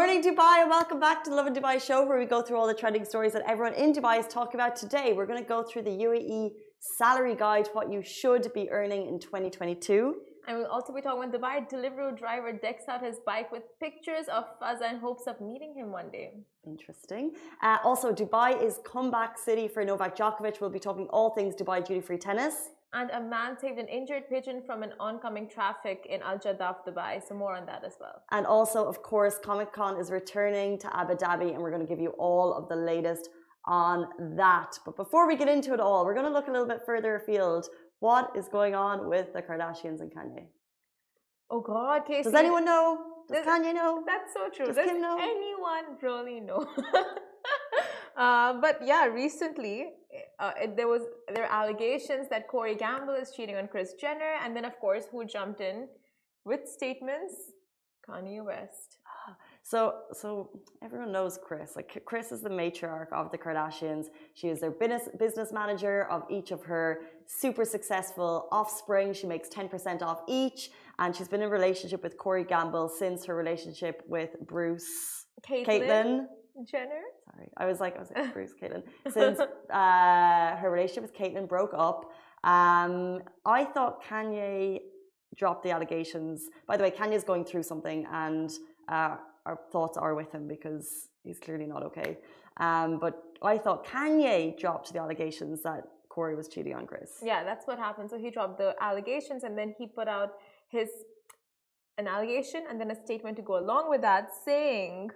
morning, Dubai, and welcome back to the Lovin Dubai show, where we go through all the trending stories that everyone in Dubai is talking about today. We're going to go through the UAE salary guide, what you should be earning in 2022. And we'll also be talking with Dubai Deliveroo driver decks out his bike with pictures of Fazza in hopes of meeting him one day. Interesting. Uh, also, Dubai is comeback city for Novak Djokovic. We'll be talking all things Dubai duty free tennis. And a man saved an injured pigeon from an oncoming traffic in Al Jaddaf, Dubai. So, more on that as well. And also, of course, Comic Con is returning to Abu Dhabi, and we're going to give you all of the latest on that. But before we get into it all, we're going to look a little bit further afield. What is going on with the Kardashians and Kanye? Oh God, Casey. Does anyone know? Does Kanye know? That's so true. Does Does Kim know? anyone really know? uh, but yeah, recently uh, it, there was there were allegations that Corey Gamble is cheating on Kris Jenner, and then of course, who jumped in with statements? Kanye West. So, so everyone knows Kris. Like Kris is the matriarch of the Kardashians. She is their business business manager of each of her super successful offspring. She makes ten percent off each, and she's been in a relationship with Corey Gamble since her relationship with Bruce Caitlyn. Jenner. Sorry, I was like, I was like Bruce Caitlyn. Since uh, her relationship with Caitlyn broke up, um, I thought Kanye dropped the allegations. By the way, Kanye's going through something, and uh, our thoughts are with him because he's clearly not okay. Um, but I thought Kanye dropped the allegations that Corey was cheating on Kris. Yeah, that's what happened. So he dropped the allegations, and then he put out his an allegation and then a statement to go along with that, saying,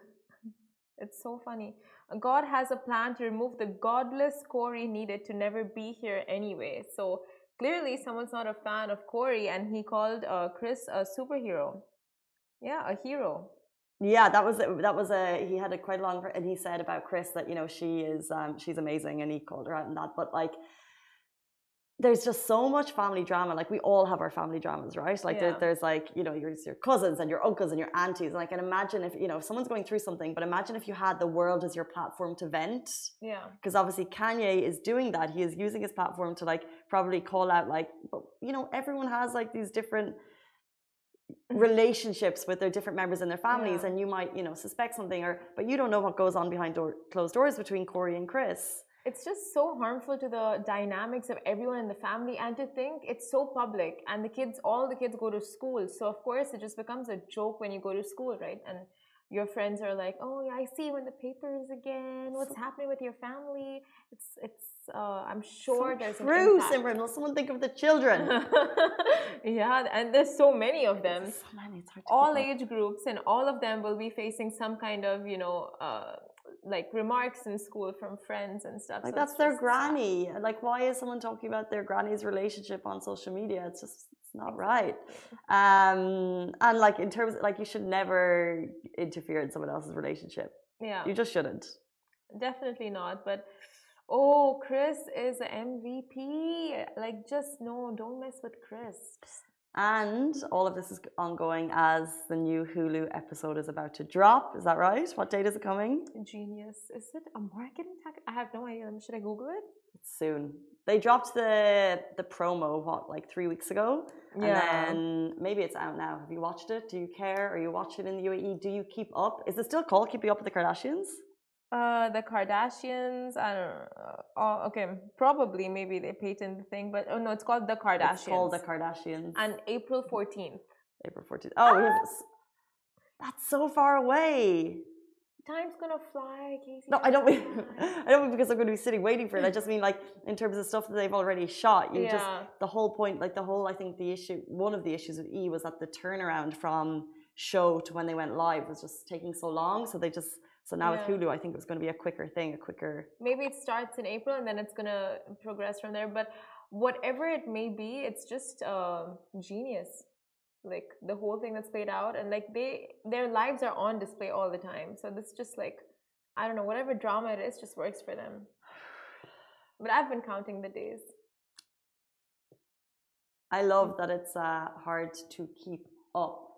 "It's so funny." God has a plan to remove the godless Corey needed to never be here anyway. So clearly, someone's not a fan of Corey, and he called uh, Kris a superhero. Yeah, a hero. Yeah, that was that was a he had a quite a long and he said about Kris that you know she is um, she's amazing and he called her out on that. But like, there's just so much family drama. Like we all have our family dramas, right? Like there, there's like you know your your cousins and your uncles and your aunties. And I can imagine if you know if someone's going through something, but imagine if you had the world as your platform to vent. Yeah. Because obviously Kanye is doing that. He is using his platform to like probably call out like, but you know everyone has like these different relationships with their different members in their families, Yeah. and you might you know suspect something or but you don't know what goes on behind door, closed doors between Corey and Kris. It's just so harmful to the dynamics of everyone in the family, and to think it's so public, and the kids, all the kids go to school. So, of course, it just becomes a joke when you go to school, right? And your friends are like, "Oh, yeah, I see you in the papers again. What's happening with your family?" It's, it's. Uh, I'm sure So there's true. Simran. Will someone think of the children? yeah, and there's so many of them. So many. It's hard to all age groups and all of them will be facing some kind of you know uh, like remarks in school from friends and stuff Like So that's their just- granny. Like, why is someone talking about their granny's relationship on social media? It's just it's not right. Um, and like in terms, like you should never interfere in someone else's relationship. yeah You just shouldn't. definitely not but oh kris is a mvp like just no don't mess with kris And all of this is ongoing as the new Hulu episode is about to drop. Is that right? What date is it coming? genius is it a marketing tactic i have no idea should i google it It's soon. They dropped the the promo what like three weeks ago, and Yeah. then maybe it's out now. Have you watched it? Do you care? Are you watching it in the UAE? Do you keep up? Is it still called Keeping Up with the Kardashians? Uh the kardashians i don't know oh okay probably maybe they patent the thing but oh no it's called the kardashians It's called the Kardashians. and april 14th April 14th. Oh, we have. s- That's so far away. time's gonna fly casey No, I don't mean. I don't mean because I'm going to be sitting waiting for it. I just mean like in terms of stuff that they've already shot. You just Yeah. the whole point, like the whole. I think the issue, one of the issues with E was that the turnaround from show to when they went live was just taking so long. So they just. So now with Hulu, I think it was going to be a quicker thing, a quicker. maybe it starts in April and then it's gonna progress from there. But whatever it may be, it's just uh, genius. Like the whole thing that's played out, and like they, their lives are on display all the time. So this just like, I don't know, whatever drama it is, just works for them. But I've been counting the days. I love that it's uh, hard to keep up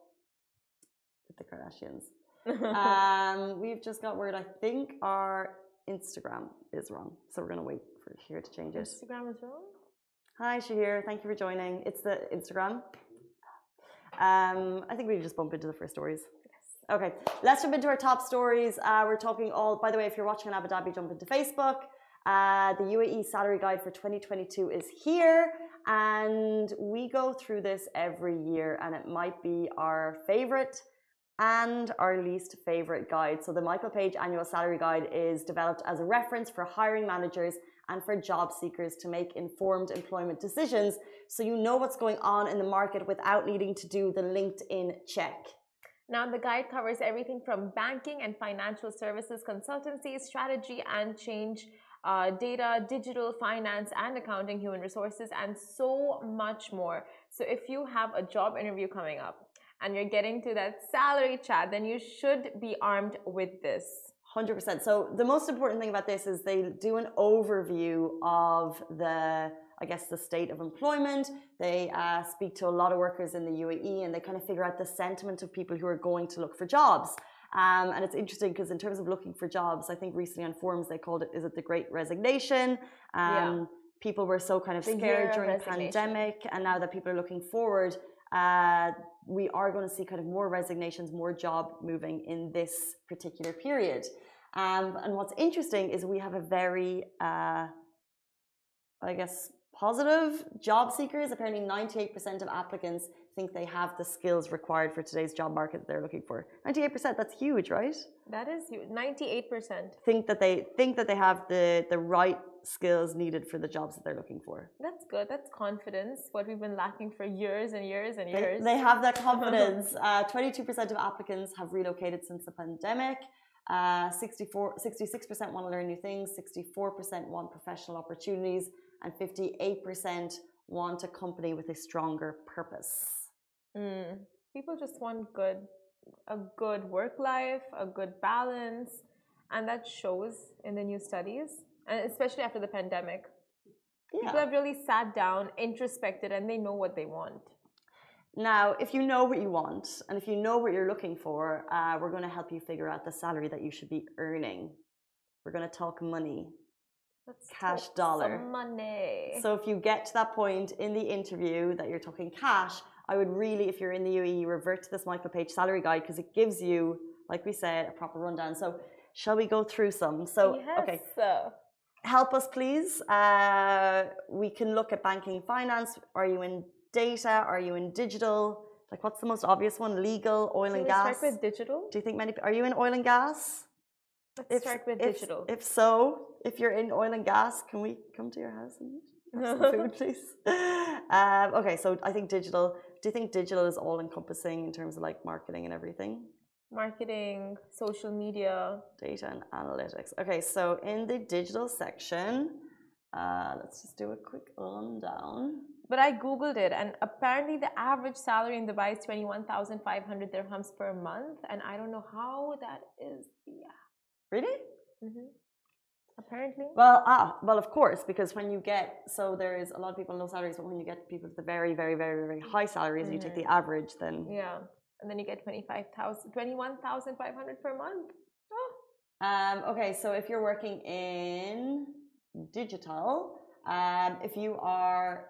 with the Kardashians. Um, we've just got word. I think our Instagram is wrong, so we're gonna wait for here to change it. Instagram is wrong. Hi, Shahir. Thank you for joining. It's the Instagram. Um, I think we just bump into the first stories. Okay, let's jump into our top stories. Uh, we're talking all, by the way, if you're watching in Abu Dhabi, jump into Facebook. Uh, the UAE salary guide for 2022 is here, and we go through this every year, and it might be our favorite and our least favorite guide. So, the Michael Page annual salary guide is developed as a reference for hiring managers and for job seekers to make informed employment decisions so you know what's going on in the market without needing to do the LinkedIn check. Now, the guide covers everything from banking and financial services, consultancy, strategy and change, uh, data, digital finance and accounting, human resources, and so much more. So, if you have a job interview coming up and you're getting to that salary chat, then you should be armed with this. 100%. So, the most important thing about this is they do an overview of the I guess, the state of employment. They uh, speak to a lot of workers in the UAE and they kind of figure out the sentiment of people who are going to look for jobs. Um, and it's interesting because in terms of looking for jobs, I think recently on forums they called it, is it the Great Resignation? Um, yeah. People were so kind of the scared during the pandemic, and now that people are looking forward, we are going to see kind of more resignations, more job moving in this particular period. Um, and what's interesting is we have a very, uh, I guess, positive job seekers. Apparently, 98% of applicants think they have the skills required for today's job market that they're looking for. 98%, that's huge, right? That is huge. 98%. Think that they think that they have the, the right skills needed for the jobs that they're looking for. That's good. That's confidence. What we've been lacking for years and years and years. They, they have that confidence. uh, 22% of applicants have relocated since the pandemic. Uh, 64, 66% want to learn new things. 64% want professional opportunities and 58% want a company with a stronger purpose. Mm. People just want good, a good work life, a good balance, and that shows in the new studies, and especially after the pandemic. Yeah. People have really sat down, introspected, and they know what they want. Now, if you know what you want and if you know what you're looking for, uh, we're going to help you figure out the salary that you should be earning. We're going to talk money. Let's cash dollar. money. So if you get to that point in the interview that you're talking cash, I would really, if you're in the UAE, revert to this Michael Page salary guide because it gives you, like we said, a proper rundown. So shall we go through some? So yes. okay. So. Help us, please. Uh, we can look at banking, finance. Are you in data? Are you in digital? Like, what's the most obvious one? Legal, oil Can and gas. Start with digital. Do you think many? Are you in oil and gas? Let's if, start with if, digital. If so, if you're in oil and gas, can we come to your house and have some food, please? Um, okay, so I think digital. Do you think digital is all encompassing in terms of like marketing and everything? Marketing, social media, data and analytics. Okay, so in the digital section, uh, let's just do a quick rundown. But I googled it, and apparently the average salary in Dubai is twenty one thousand five hundred dirhams per month, and I don't know how that is. Yeah. Really? Mm-hmm. Apparently. Well, ah, well, of course, because when you get so there is a lot of people low salaries, but when you get people with the very, very, very, very high salaries, mm-hmm. you take the mm-hmm. average, then yeah, and then you get 25,000, 21,500 per month. Oh. Um, okay, so if you're working in digital, um, if you are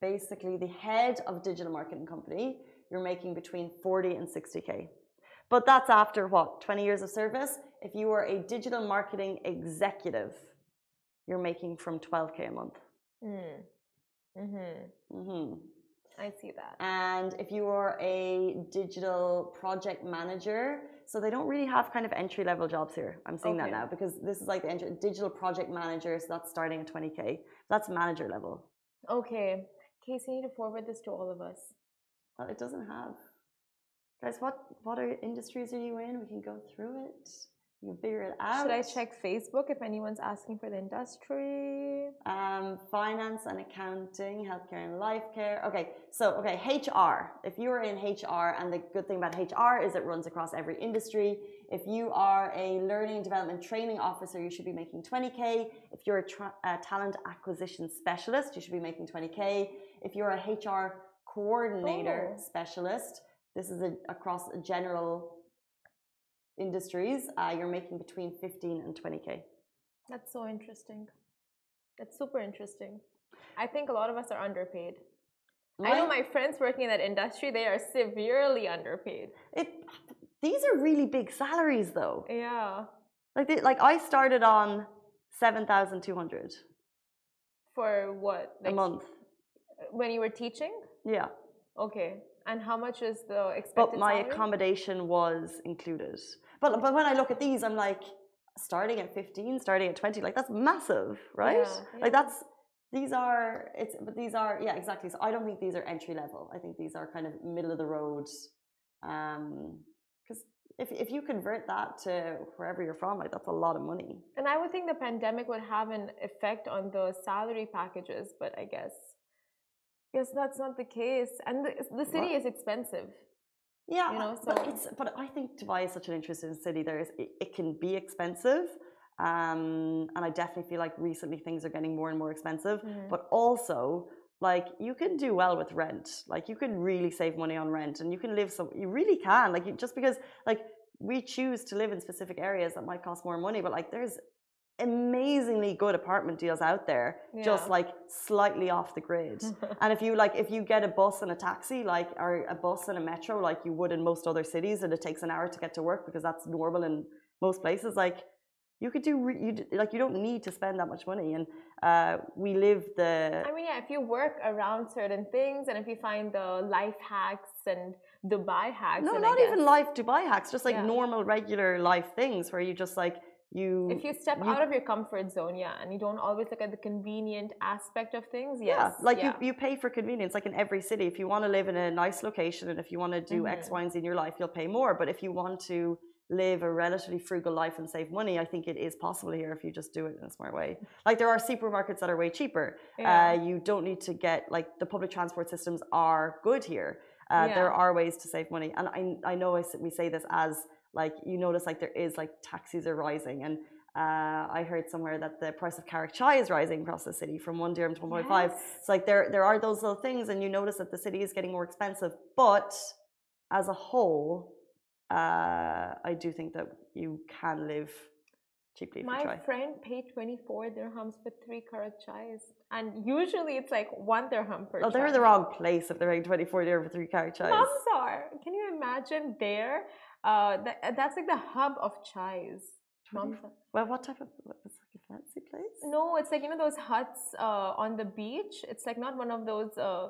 basically the head of a digital marketing company, you're making between 40 and 60k. But that's after what, 20 years of service? If you are a digital marketing executive, you're making from 12K a month. Mm. Mm-hmm. Mm-hmm. I see that. And if you are a digital project manager, so they don't really have kind of entry level jobs here. I'm seeing okay. that now because this is like the entry, digital project manager, so that's starting at 20K. That's manager level. Okay. Casey, you need to forward this to all of us. Well, it doesn't have. Guys, what what are industries are you in? We can go through it. You can figure it out. Should I check Facebook if anyone's asking for the industry? Um, finance and accounting, healthcare and life care. Okay, so okay, HR. If you are in HR, and the good thing about HR is it runs across every industry. If you are a learning development training officer, you should be making 20k. If you're a, a talent acquisition specialist, you should be making 20k. If you're a HR coordinator oh. specialist, this is a, across general industries. Uh, you're making between 15 and 20k. That's so interesting. That's super interesting. I think a lot of us are underpaid. I know my friends working in that industry; they are severely underpaid. It these are really big salaries, though. Yeah. Like, they, like I started on seven thousand two hundred For what? a month. When you were teaching? Yeah, Okay. And how much is the expected? but my salary? accommodation was included. But but when I look at these, I'm like, starting at fifteen, starting at twenty, like that's massive, right? Yeah, Like that's these are it's but these are yeah exactly. So I don't think these are entry level. I think these are kind of middle of the road. Um, because if if you convert that to wherever you're from, like that's a lot of money. And I would think the pandemic would have an effect on the salary packages, but I guess, guess that's not the case. And the, the city What? is expensive. Yeah, You know, but so- it's but I think Dubai is such an interesting city. There is it, it can be expensive, um, and I definitely feel like recently things are getting more and more expensive. Mhm. But also, like you can do well with rent. Like you can really save money on rent, and you can live so you really can. Like you, just because like we choose to live in specific areas that might cost more money, but like there's amazingly good apartment deals out there, just like slightly off the grid. And if you like, if you get a bus and a taxi, like or a bus and a metro, like you would in most other cities, and it takes an hour to get to work because that's normal in most places. Like you could do, re- you like you don't need to spend that much money. And uh, we live the I mean, yeah, if you work around certain things and if you find the life hacks and Dubai hacks, no, not even life Dubai hacks, just like Yeah. normal, regular life things where you just like you. If you step you- out of your comfort zone, yeah, and you don't always look at the convenient aspect of things, yes. Yeah, like yeah. you, you pay for convenience, like in every city. If you want to live in a nice location and if you want to do X, Mhm. Y, and Z in your life, you'll pay more. But if you want to live a relatively frugal life and save money, I think it is possible here if you just do it in a smart way. Like there are supermarkets that are way cheaper. Yeah. Uh, you don't need to get like the public transport systems are good here. Uh, There are ways to save money, and I I know I we say this as like you notice like there is like taxis are rising and. Uh, I heard somewhere that the price of karak chai is rising across the city from one dirham to one point five. Yes. It's like there there are those little things, and you notice that the city is getting more expensive. But as a whole, uh, I do think that you can live cheaply My friend paid 24 dirhams for three karak chais. And usually it's like one dirham per Oh, they're in the wrong place if they're paying twenty four dirham for three karak chais. Mums are. Can you imagine there? Uh, that, that's like the hub of chais. Well, what type of? what- It's like a fancy place. No, it's like you know those huts uh, on the beach. It's like not one of those uh,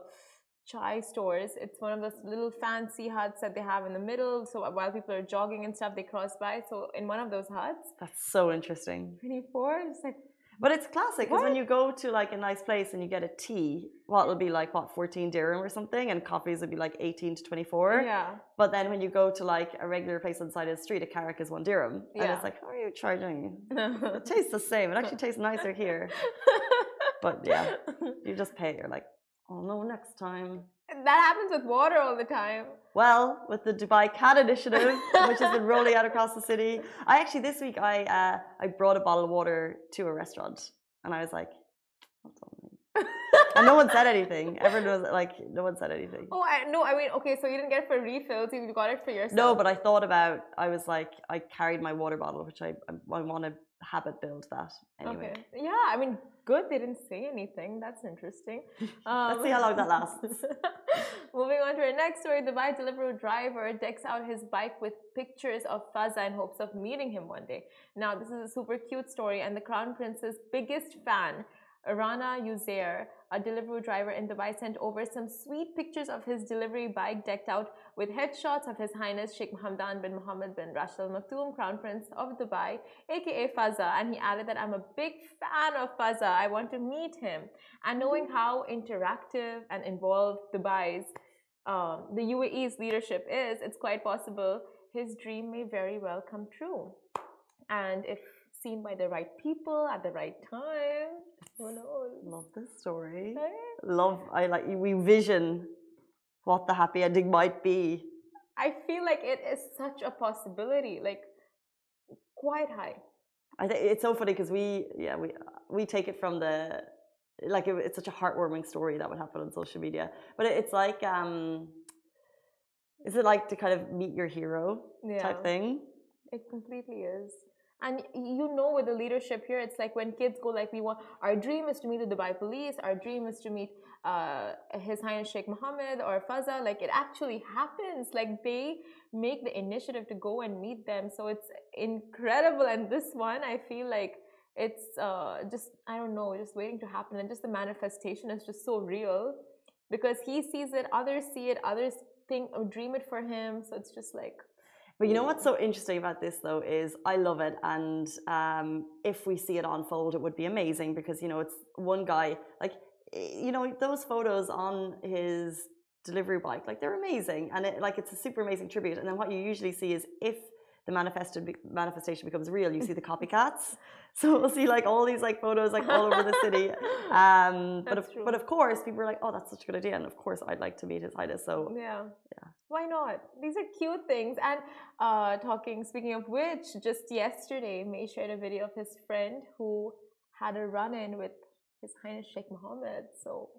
chai stores. It's one of those little fancy huts that they have in the middle. So while people are jogging and stuff, they cross by. So in one of those huts, That's so interesting. twenty four. It's like But it's classic because when you go to like a nice place and you get a tea, what will be like what fourteen dirham or something, and coffees would be like eighteen to twenty four. yeah. But then when you go to like a regular place on the side of the street, a karak is one dirham, and it's like, how are you charging? It tastes the same. It actually tastes nicer here. But yeah, you just pay. You're like, oh no, next time. that happens with water all the time. Well, with the Dubai Can Initiative, which has been rolling out across the city, I actually this week I uh, I brought a bottle of water to a restaurant, and I was like, "What's on me?" and no one said anything. Everyone was like, no one said anything. Oh, I, no, I mean, okay, so you didn't get it for refills, you got it for yourself. No, but I thought about. I was like, I carried my water bottle, which I I, I want to habit build that anyway. Okay. Yeah, I mean, good. They didn't say anything. That's interesting. Um, Let's see how long that lasts. Moving on to our next story, the bike Deliveroo driver decks out his bike with pictures of Fazza in hopes of meeting him one day. Now, this is a super cute story, and the Crown Prince's biggest fan, Rana Uzair, a Deliveroo driver in Dubai, sent over some sweet pictures of his delivery bike decked out with headshots of His Highness Sheikh Mohammed bin Mohammed bin Rashid Al Maktoum, Crown Prince of Dubai, aka Fazza. And he added that I'm a big fan of Fazza. I want to meet him. And knowing how interactive and involved Dubai's, um, the UAE's leadership is, it's quite possible his dream may very well come true. And if seen by the right people at the right time, Love this story. Love. I like. We vision what the happy ending might be. I feel like it is such a possibility, like quite high. I think it's so funny because we, yeah, we we take it from the like it, it's such a heartwarming story that would happen on social media. But it, it's like, um, is it like to kind of meet your hero Yeah, type thing? it completely is. And you know, with the leadership here, it's like when kids go, like, we want our dream is to meet the Dubai police, our dream is to meet uh, His Highness Sheikh Mohammed or Fazza. Like, it actually happens. Like, they make the initiative to go and meet them. So it's incredible. And this one, I feel like it's uh, just, I don't know, just waiting to happen. And just the manifestation is just so real because he sees it, others see it, others think or dream it for him. So it's just like, but you know what's so interesting about this though is I love it, and um, if we see it unfold, it would be amazing because you know it's one guy like you know those photos on his delivery bike like they're amazing and it, like it's a super amazing tribute and then what you usually see is if the manifested manifestation becomes real. You see the copycats. So we'll see like all these like photos like all over the city. Um but of, but of course people are like oh that's such a good idea. And of course i'd like to meet his highness so yeah. yeah. Why not? These are cute things. And uh talking speaking of which just yesterday may shared a video of his friend who had a run-in with his highness sheikh mohammed. So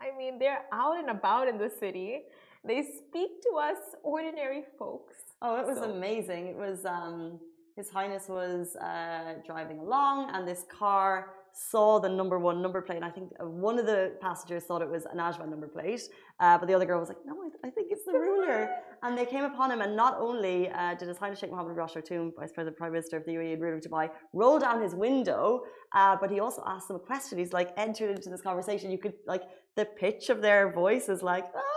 i mean they're out and about in the city they speak to us ordinary folks Oh, it was So- amazing. It was um, His Highness was uh, driving along, and this car saw the number one number plate. And I think uh, one of the passengers thought it was an Ajman number plate, uh, but the other girl was like, "No, I, think it's the ruler." And they came upon him, and not only uh, did His Highness Sheikh Mohammed bin Rashid Al Toom, Vice President Prime Minister of the UAE and ruler of Dubai, roll down his window, uh, but he also asked them a question. He's like entered into this conversation. You could like the pitch of their voice is like. Ah!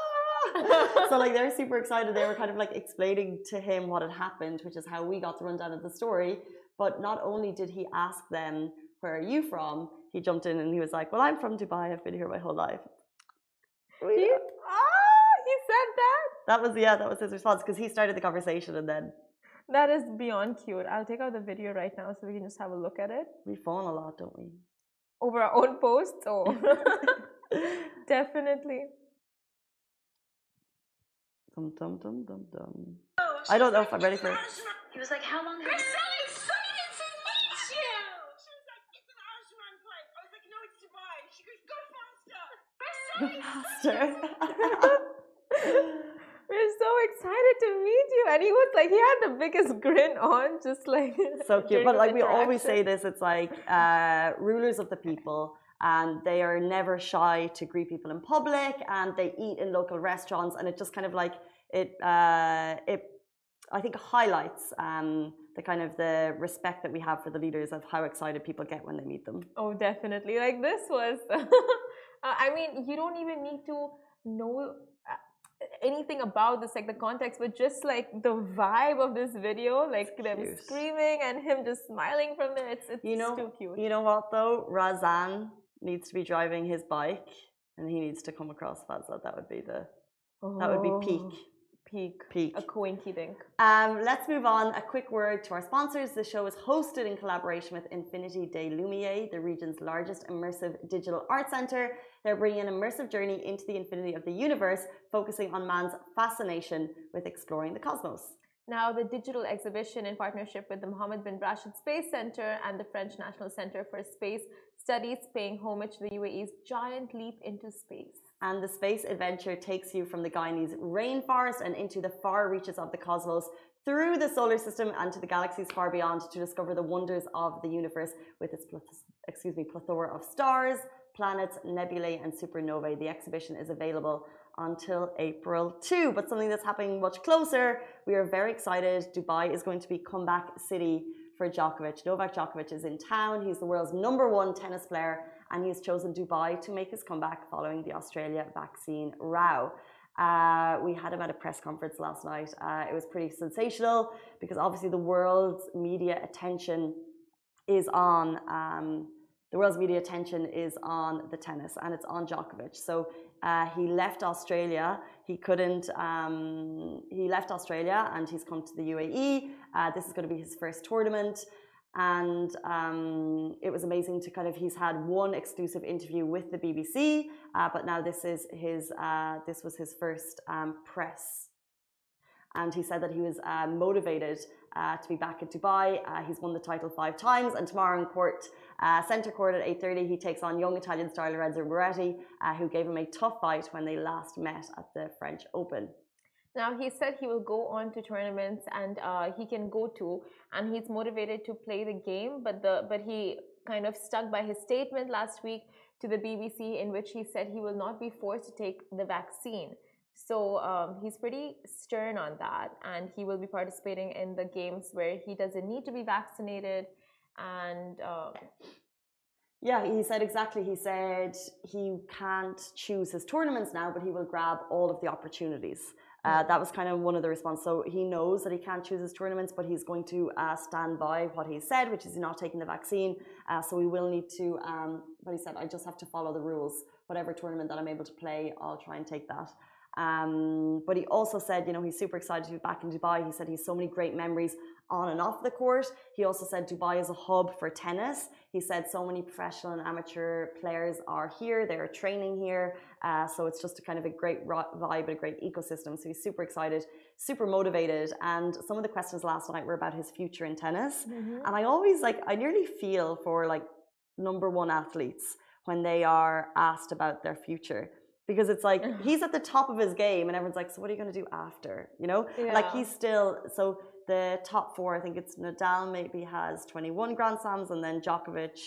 so like they're super excited. They were kind of like explaining to him what had happened, which is how we got the rundown of the story. But not only did he ask them, "Where are you from?" He jumped in and he was like, "Well, I'm from Dubai. I've been here my whole life." He, ah, he said that. that was yeah, that was his response because he started the conversation and then That is beyond cute. I'll take out the video right now so we can just have a look at it we fawn a lot, don't we? over our own posts. Oh, definitely. Dum dum dum dum dum. I don't know if I'm ready for it. He was like, How long have I'm you so excited to meet you! She was like, It's an Ajman plate. I was like, No, it's Dubai. She goes, Go faster. I'm so Faster. We're so excited to meet you. And he was like, he had the biggest grin on, just like. so cute. But like we always say this, it's like uh, rulers of the people, and they are never shy to greet people in public, and they eat in local restaurants, and it just kind of like it uh, it I think highlights um, the kind of the respect that we have for the leaders of how excited people get when they meet them. Oh, definitely. Like this was. uh, I mean, you don't even need to know uh, anything about this, like the context, but just like the vibe of this video, like them cute. screaming and him just smiling from there. It's it's You know, too cute. you know what though? Razan needs to be driving his bike, and he needs to come across Fazza. That would be the that would be peak Oh, Peak. peak. A coinky dink. Um, let's move on. A quick word to our sponsors. The show is hosted in collaboration with Infinity des Lumières, the region's largest immersive digital art center. They're bringing an immersive journey into the infinity of the universe, focusing on man's fascination with exploring the cosmos. Now, the digital exhibition in partnership with the Mohammed bin Rashid Space Center and the French National Center for Space Studies, paying homage to the UAE's giant leap into space. And the space adventure takes you from the Guyanese rainforest and into the far reaches of the cosmos, through the solar system and to the galaxies far beyond to discover the wonders of the universe with its excuse me plethora of stars, planets, nebulae, and supernovae. The exhibition is available until April 2. But something that's happening much closer, we are very excited. Dubai is going to be comeback city for Djokovic. Novak Djokovic is in town. He's the world's number one tennis player, and he has chosen Dubai to make his comeback following the Australia vaccine row. Uh, we had him at a press conference last night. Uh, it was pretty sensational because obviously the world's media attention is on um, the world's media attention is on the tennis and it's on Djokovic. So uh, he left Australia. He couldn't. Um, he left Australia and he's come to the UAE. Uh, this is going to be his first tournament, and um, it was amazing to kind of. He's had one exclusive interview with the BBC, uh, but now this is his. Uh, this was his first um, press and he said that he was uh, motivated uh, to be back in Dubai. Uh, he's won the title five times, and tomorrow in court, uh, centre court at 8:30, he takes on young Italian star Lorenzo Musetti, who gave him a tough fight when they last met at the French Open. Now he said he will go on to tournaments and uh, he can go to, and he's motivated to play the game. But the but he kind of stuck by his statement last week to the BBC in which he said he will not be forced to take the vaccine. So um, he's pretty stern on that, and he will be participating in the games where he doesn't need to be vaccinated. And um, Yeah, he said exactly. He said he can't choose his tournaments now, but he will grab all of the opportunities. Uh, that was kind of one of the response. So he knows that he can't choose his tournaments, but he's going to uh, stand by what he said, which is not taking the vaccine. Uh, so we will need to. Um, but he said, I just have to follow the rules. Whatever tournament that I'm able to play, I'll try and take that. Um, but he also said, you know, he's super excited to be back in Dubai. He said he's so many great memories on and off the court. He also said Dubai is a hub for tennis. He said so many professional and amateur players are here. They're training here. Uh, so it's just a kind of a great vibe and a great ecosystem. So he's super excited, super motivated. And some of the questions last night were about his future in tennis. And I always like, I nearly feel for like number one athletes when they are asked about their future. Because it's like he's at the top of his game, and everyone's like, "So what are you going to do after?" You know, like he's still so the top four. I think it's Nadal maybe has 21 Grand Slams, and then Djokovic,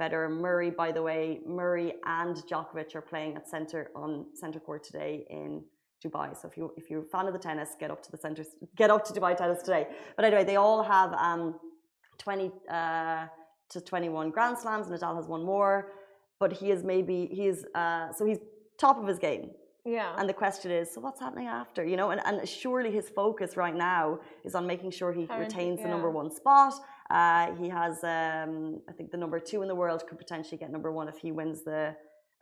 Federer, Murray. By the way, Murray and Djokovic are playing at center on center court today in Dubai. So if you if you're a fan of the tennis, get up to the center, get up to Dubai tennis today. But anyway, they all have um, 20 uh, to 21 Grand Slams. Nadal has one more, but he is maybe he's uh, so he's top of his game. Yeah, And the question is, so what's happening after? You know, and, and surely his focus right now is on making sure he retains the number one spot. Uh, he has, um, I think, the number two in the world could potentially get number one if he wins the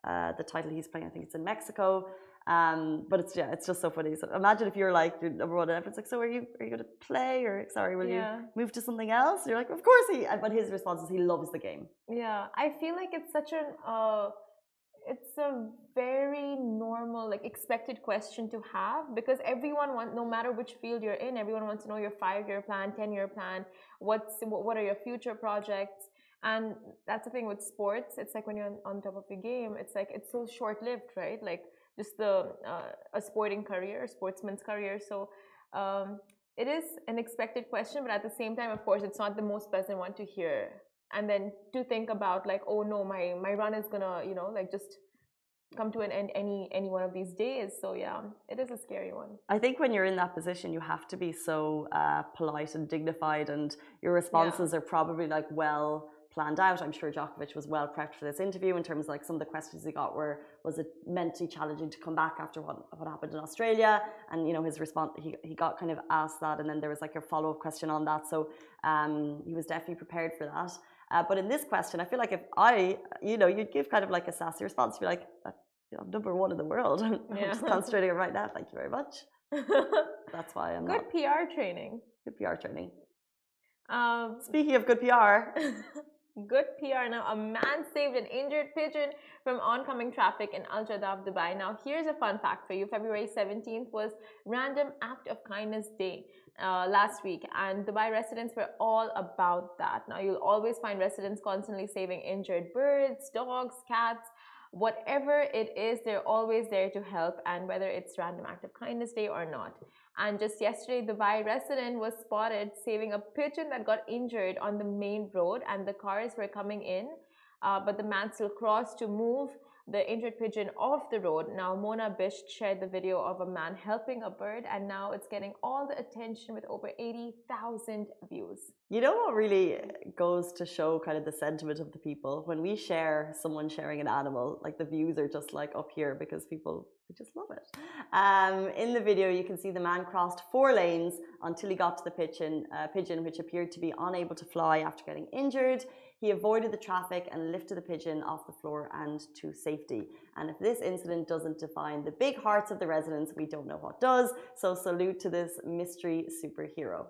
uh, the title he's playing. I think it's in Mexico. Um, but it's yeah, it's just so funny. So imagine if you're like you're number one, and everyone's like, "So are you are you going to play or sorry, will Yeah. you move to something else?" You're like, "Of course he." But his response is he loves the game. Yeah, I feel like it's such an uh, it's a very normal, like expected question to have because everyone wants, no matter which field you're in, everyone wants to know your five-year plan, ten-year plan. What's what are your future projects? And that's the thing with sports. It's like when you're on, on top of your game, it's like it's so short-lived, right? Like just the uh, a sporting career, a sportsman's career. So um, it is an expected question, but at the same time, of course, it's not the most pleasant one to hear and then to think about like oh no my my run is gonna you know like just come to an end any any one of these days. So yeah it is a scary one. I think when you're in that position, you have to be so uh, polite and dignified, and your responses are probably like well planned out. I'm sure Djokovic was well prepped for this interview in terms of like some of the questions he got were was it mentally challenging to come back after what what happened in Australia, and you know his response he he got kind of asked that, and then there was like a follow up question on that, so um, he was definitely prepared for that. Uh, but in this question, I feel like if I, you know, you'd give kind of like a sassy response, you'd be like, you know, number one in the world. I'm Yeah. just concentrating on right now. Thank you very much. That's why I'm good not pr training good PR training. um Speaking of good PR, good pr now a man saved an injured pigeon from oncoming traffic in al jaddaf dubai now here's a fun fact for you february 17th was random act of kindness day uh, last week, and Dubai residents were all about that. Now, you'll always find residents constantly saving injured birds, dogs, cats, whatever it is, they're always there to help, and whether it's Random Act of Kindness Day or not. And just yesterday, Dubai resident was spotted saving a pigeon that got injured on the main road, and the cars were coming in, uh, but the man still crossed to move the injured pigeon off the road. Now, Mona Bisht shared the video of a man helping a bird, and now it's getting all the attention with over 80,000 views. you know what really goes to show kind of the sentiment of the people when we share someone sharing an animal, like the views are just like up here because people just love it. Um, in the video, you can see the man crossed four lanes until he got to the pigeon, uh, pigeon, which appeared to be unable to fly after getting injured. He avoided the traffic and lifted the pigeon off the floor and to safety. And if this incident doesn't define the big hearts of the residents, we don't know what does. So salute to this mystery superhero.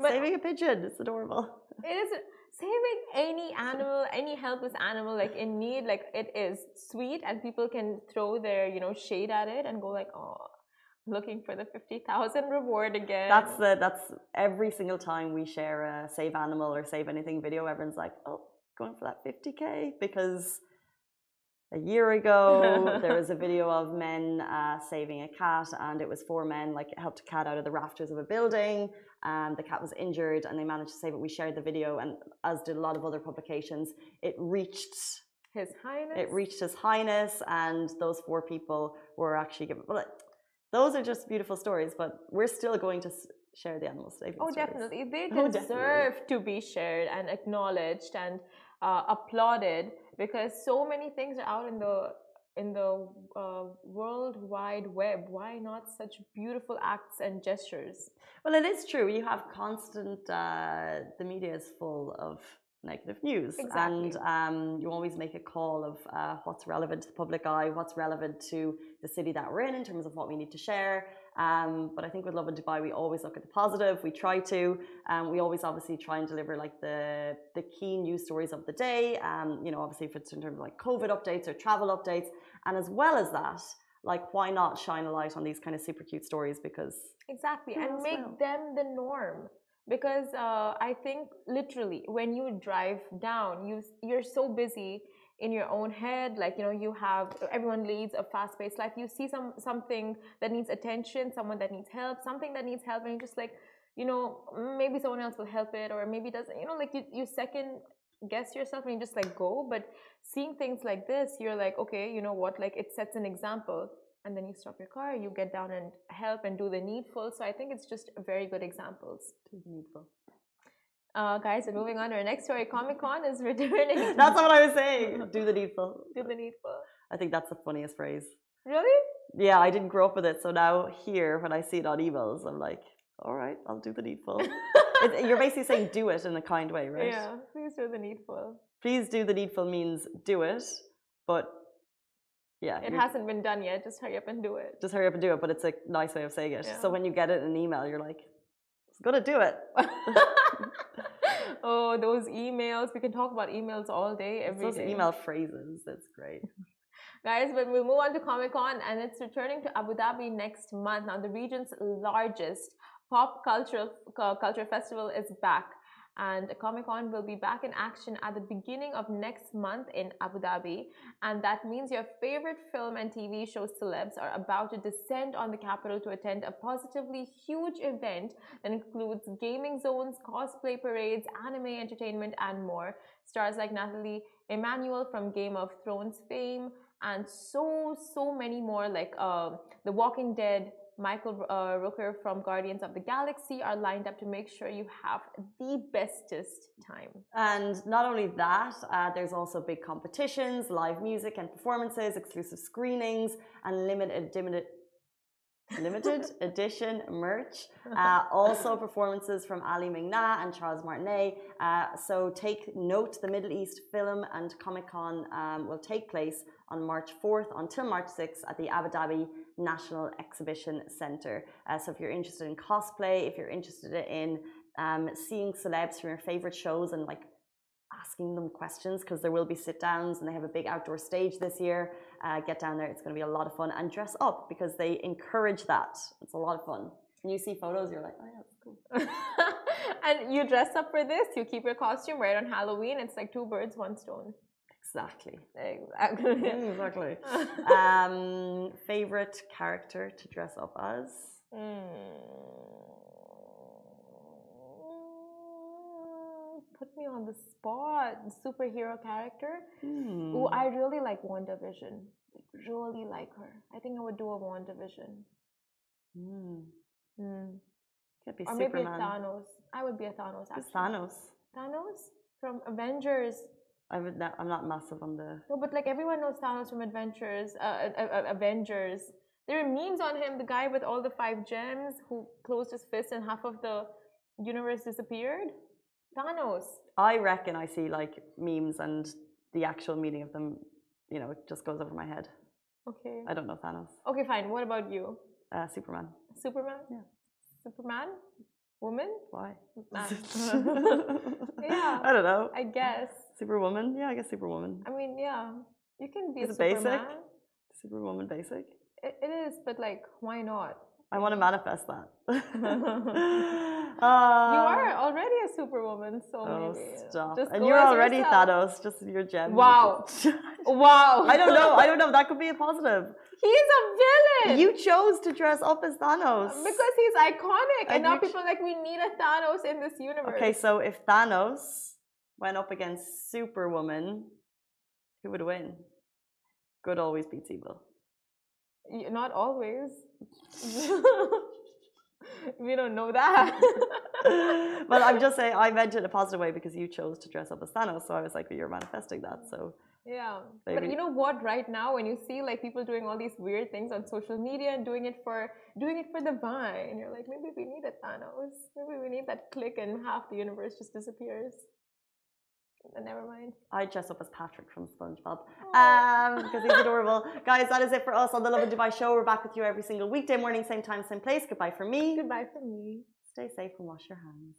Saving a pigeon, it's adorable. it is saving any animal, any helpless animal like in need, like it is sweet, and people can throw their you know shade at it and go like, oh, looking for the fifty thousand reward again. That's the that's every single time we share a save animal or save anything video, everyone's like, oh, going for that 50k because a year ago there was a video of men uh, saving a cat and it was four men like helped a cat out of the rafters of a building and the cat was injured and they managed to save it we shared the video and as did a lot of other publications it reached His Highness. it reached his highness and those four people were actually given but those are just beautiful stories but we're still going to share the animal saving Oh, stories. definitely. They Oh, definitely. deserve to be shared and acknowledged and uh, applauded because so many things are out in the in the uh, world wide web. Why not such beautiful acts and gestures? Well, it is true. You have constant. Uh, the media is full of negative news, Exactly. and um, you always make a call of uh, what's relevant to the public eye, what's relevant to the city that we're in, in terms of what we need to share. Um, but I think with Lovin Dubai, we always look at the positive. We try to. Um, we always obviously try and deliver like the the key news stories of the day. Um, you know, obviously if it's in terms of like COVID updates or travel updates, and as well as that, like why not shine a light on these kind of super cute stories because Exactly, and make will? them the norm. Because uh, I think literally when you drive down, you you're so busy in your own head. Like you know, you have everyone leads a fast-paced life. You see some something that needs attention, someone that needs help, something that needs help, and you're just like, you know, maybe someone else will help it, or maybe doesn't. You know, like you you second guess yourself and you just like go. But seeing things like this, you're like, okay, you know what? Like it sets an example and then you stop your car, you get down and help and do the needful. So I think it's just very good examples. To do the needful. Uh, guys, we're moving on to our next story. Comic Con is returning. That's what I was saying. Do the needful. do the needful. I think that's the funniest phrase. Really? Yeah, I didn't grow up with it, so now here when I see it on emails, I'm like, all right, I'll do the needful. it, you're basically saying do it in a kind way, right? Yeah, please do the needful. Please do the needful means do it, but yeah, It hasn't been done yet. Just hurry up and do it. just hurry up and do it. But it's a nice way of saying it. Yeah. So when you get it in an email, you're like, it's gonna do it. oh, those emails. We can talk about emails all day, every those day. email phrases. That's great. Guys, but we'll move on to Comic Con and it's returning to Abu Dhabi next month. Now, the region's largest pop cultural uh, culture festival is back. And Comic Con will be back in action at the beginning of next month in Abu Dhabi. And that means your favorite film and TV show celebs are about to descend on the capital to attend a positively huge event that includes gaming zones, cosplay parades, anime entertainment, and more. Stars like Nathalie Emmanuel from Game of Thrones fame, and so so many more like uh, the walking dead michael uh, rooker from guardians of the galaxy are lined up to make sure you have the bestest time And not only that, uh, there's also big competitions, live music and performances, exclusive screenings, and limited limited limited edition merch. Uh, also performances from Ali Mingna and Charles Martinet. Uh, so take note: the Middle East Film and Comic Con um, will take place on March 4th until March 6th at the Abu Dhabi National Exhibition Centre. Uh, so if you're interested in cosplay, if you're interested in um, seeing celebs from your favorite shows and like asking them questions because there will be sit downs and they have a big outdoor stage this year. Uh, get down there, it's going to be a lot of fun and dress up because they encourage that. It's a lot of fun. When you see photos, you're like, oh yeah, that's cool. and you dress up for this you keep your costume right on halloween it's like two birds one stone Exactly. exactly exactly. um, favorite character to dress up as? Mm, Put me on the spot. Superhero character. Hmm. Oh, I really like WandaVision. Like, really like her. I think I would do a WandaVision. Hmm. Mm. Could be Or maybe a Thanos. I would be a Thanos. Who's Actually. Thanos? Thanos from Avengers. I would not, I'm not massive on the. No, but like everyone knows Thanos from Adventures, uh, uh, uh, Avengers. There are memes on him, the guy with all the five gems who closed his fist and half of the universe disappeared. Thanos. I reckon I see like memes and the actual meaning of them, you know, it just goes over my head. Okay. I don't know Thanos. Okay, fine. What about you? Uh, Superman. Superman? Yeah. Superman? Woman? Why? Man. Yeah. I don't know. I guess. Superwoman? Yeah, I guess Superwoman. I mean, yeah. You can be Is a basic? Superwoman basic. It, it is, but like, why not? I want to manifest that. You uh, are already a superwoman, so Oh, maybe. stop. Just and you're already yourself. Thanos, just your gem. Wow. Wow. I don't know. I don't know. That could be a positive. He's a villain. You chose to dress up as Thanos. because he's iconic, and, And now you ch- people are like we need a Thanos in this universe. Okay, so if Thanos went up against Superwoman, who would win? Good always beats evil. Not always. we don't know that. well, I'm just saying I meant it in a positive way because you chose to dress up as Thanos, so I was like, well, you're manifesting that. So Yeah. But you know what? Right now, when you see like people doing all these weird things on social media and doing it for doing it for the vine, you're like, maybe we need a Thanos. Maybe we need that click and half the universe just disappears. Never mind. I dress up as Patrick from SpongeBob um, because he's adorable. Guys, that is it for us on the Lovin Dubai show. We're back with you every single weekday morning, same time, same place. Goodbye for me. Goodbye for me. Stay safe and wash your hands.